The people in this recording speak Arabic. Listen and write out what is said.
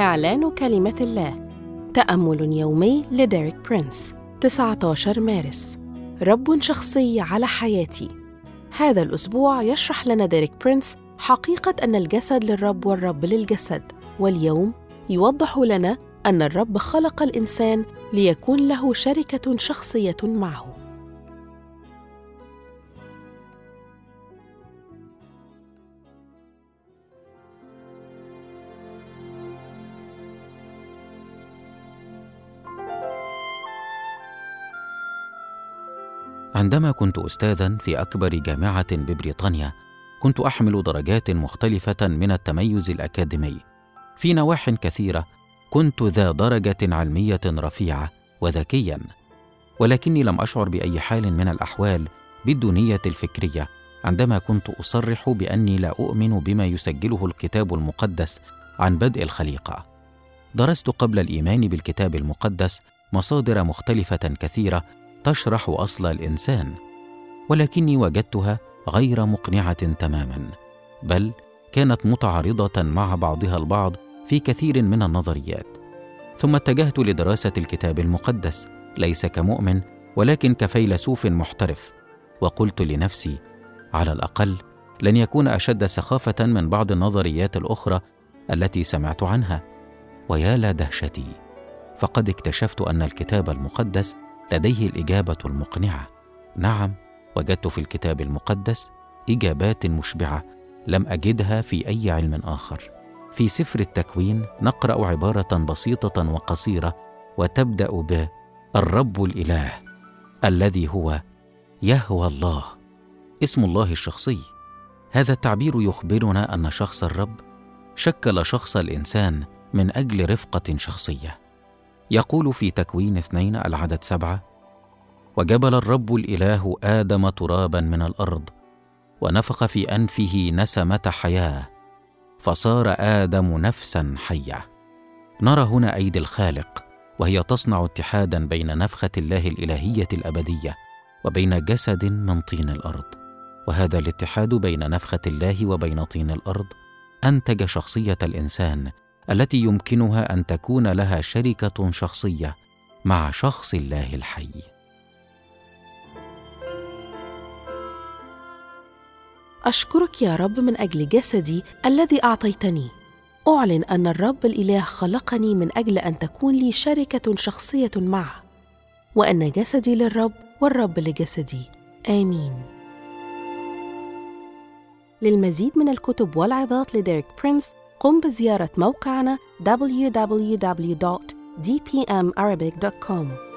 إعلان كلمة الله. تأمل يومي لديريك برينس. 19 مارس. رب شخصي على حياتي. هذا الأسبوع يشرح لنا ديريك برينس حقيقة أن الجسد للرب والرب للجسد. واليوم يوضح لنا أن الرب خلق الإنسان ليكون له شركة شخصية معه. عندما كنت استاذا في أكبر جامعة ببريطانيا كنت أحمل درجات مختلفة من التميز الأكاديمي. في نواح كثيرة كنت ذا درجة علمية رفيعة وذكيا ولكني لم أشعر بأي حال من الأحوال بالدونيه الفكرية عندما كنت أصرح بأني لا أؤمن بما يسجله الكتاب المقدس عن بدء الخليقة. درست قبل الإيمان بالكتاب المقدس مصادر مختلفة كثيرة تشرح أصل الإنسان ولكني وجدتها غير مقنعة تماما بل كانت متعارضة مع بعضها البعض في كثير من النظريات. ثم اتجهت لدراسة الكتاب المقدس ليس كمؤمن ولكن كفيلسوف محترف وقلت لنفسي على الأقل لن يكون أشد سخافة من بعض النظريات الأخرى التي سمعت عنها. ويا لدهشتي فقد اكتشفت أن الكتاب المقدس لديه الإجابة المقنعة. نعم وجدت في الكتاب المقدس إجابات مشبعة لم أجدها في أي علم آخر. في سفر التكوين نقرأ عبارة بسيطة وقصيرة وتبدأ ب الرب الإله الذي هو يهوى الله اسم الله الشخصي. هذا التعبير يخبرنا أن شخص الرب شكل شخص الإنسان من أجل رفقة شخصية. يقول في تكوين اثنين العدد سبعة وجبل الرب الإله آدم ترابا من الأرض ونفخ في أنفه نسمة حياة فصار آدم نفسا حية. نرى هنا أيدي الخالق وهي تصنع اتحادا بين نفخة الله الإلهية الأبدية وبين جسد من طين الأرض وهذا الاتحاد بين نفخة الله وبين طين الأرض أنتج شخصية الإنسان التي يمكنها أن تكون لها شركة شخصية مع شخص الله الحي. أشكرك يا رب من أجل جسدي الذي أعطيتني. أعلن أن الرب الإله خلقني من أجل أن تكون لي شركة شخصية معه وأن جسدي للرب والرب لجسدي. آمين. للمزيد من الكتب والعظات لديريك برينس قم بزيارة موقعنا www.dpmarabic.com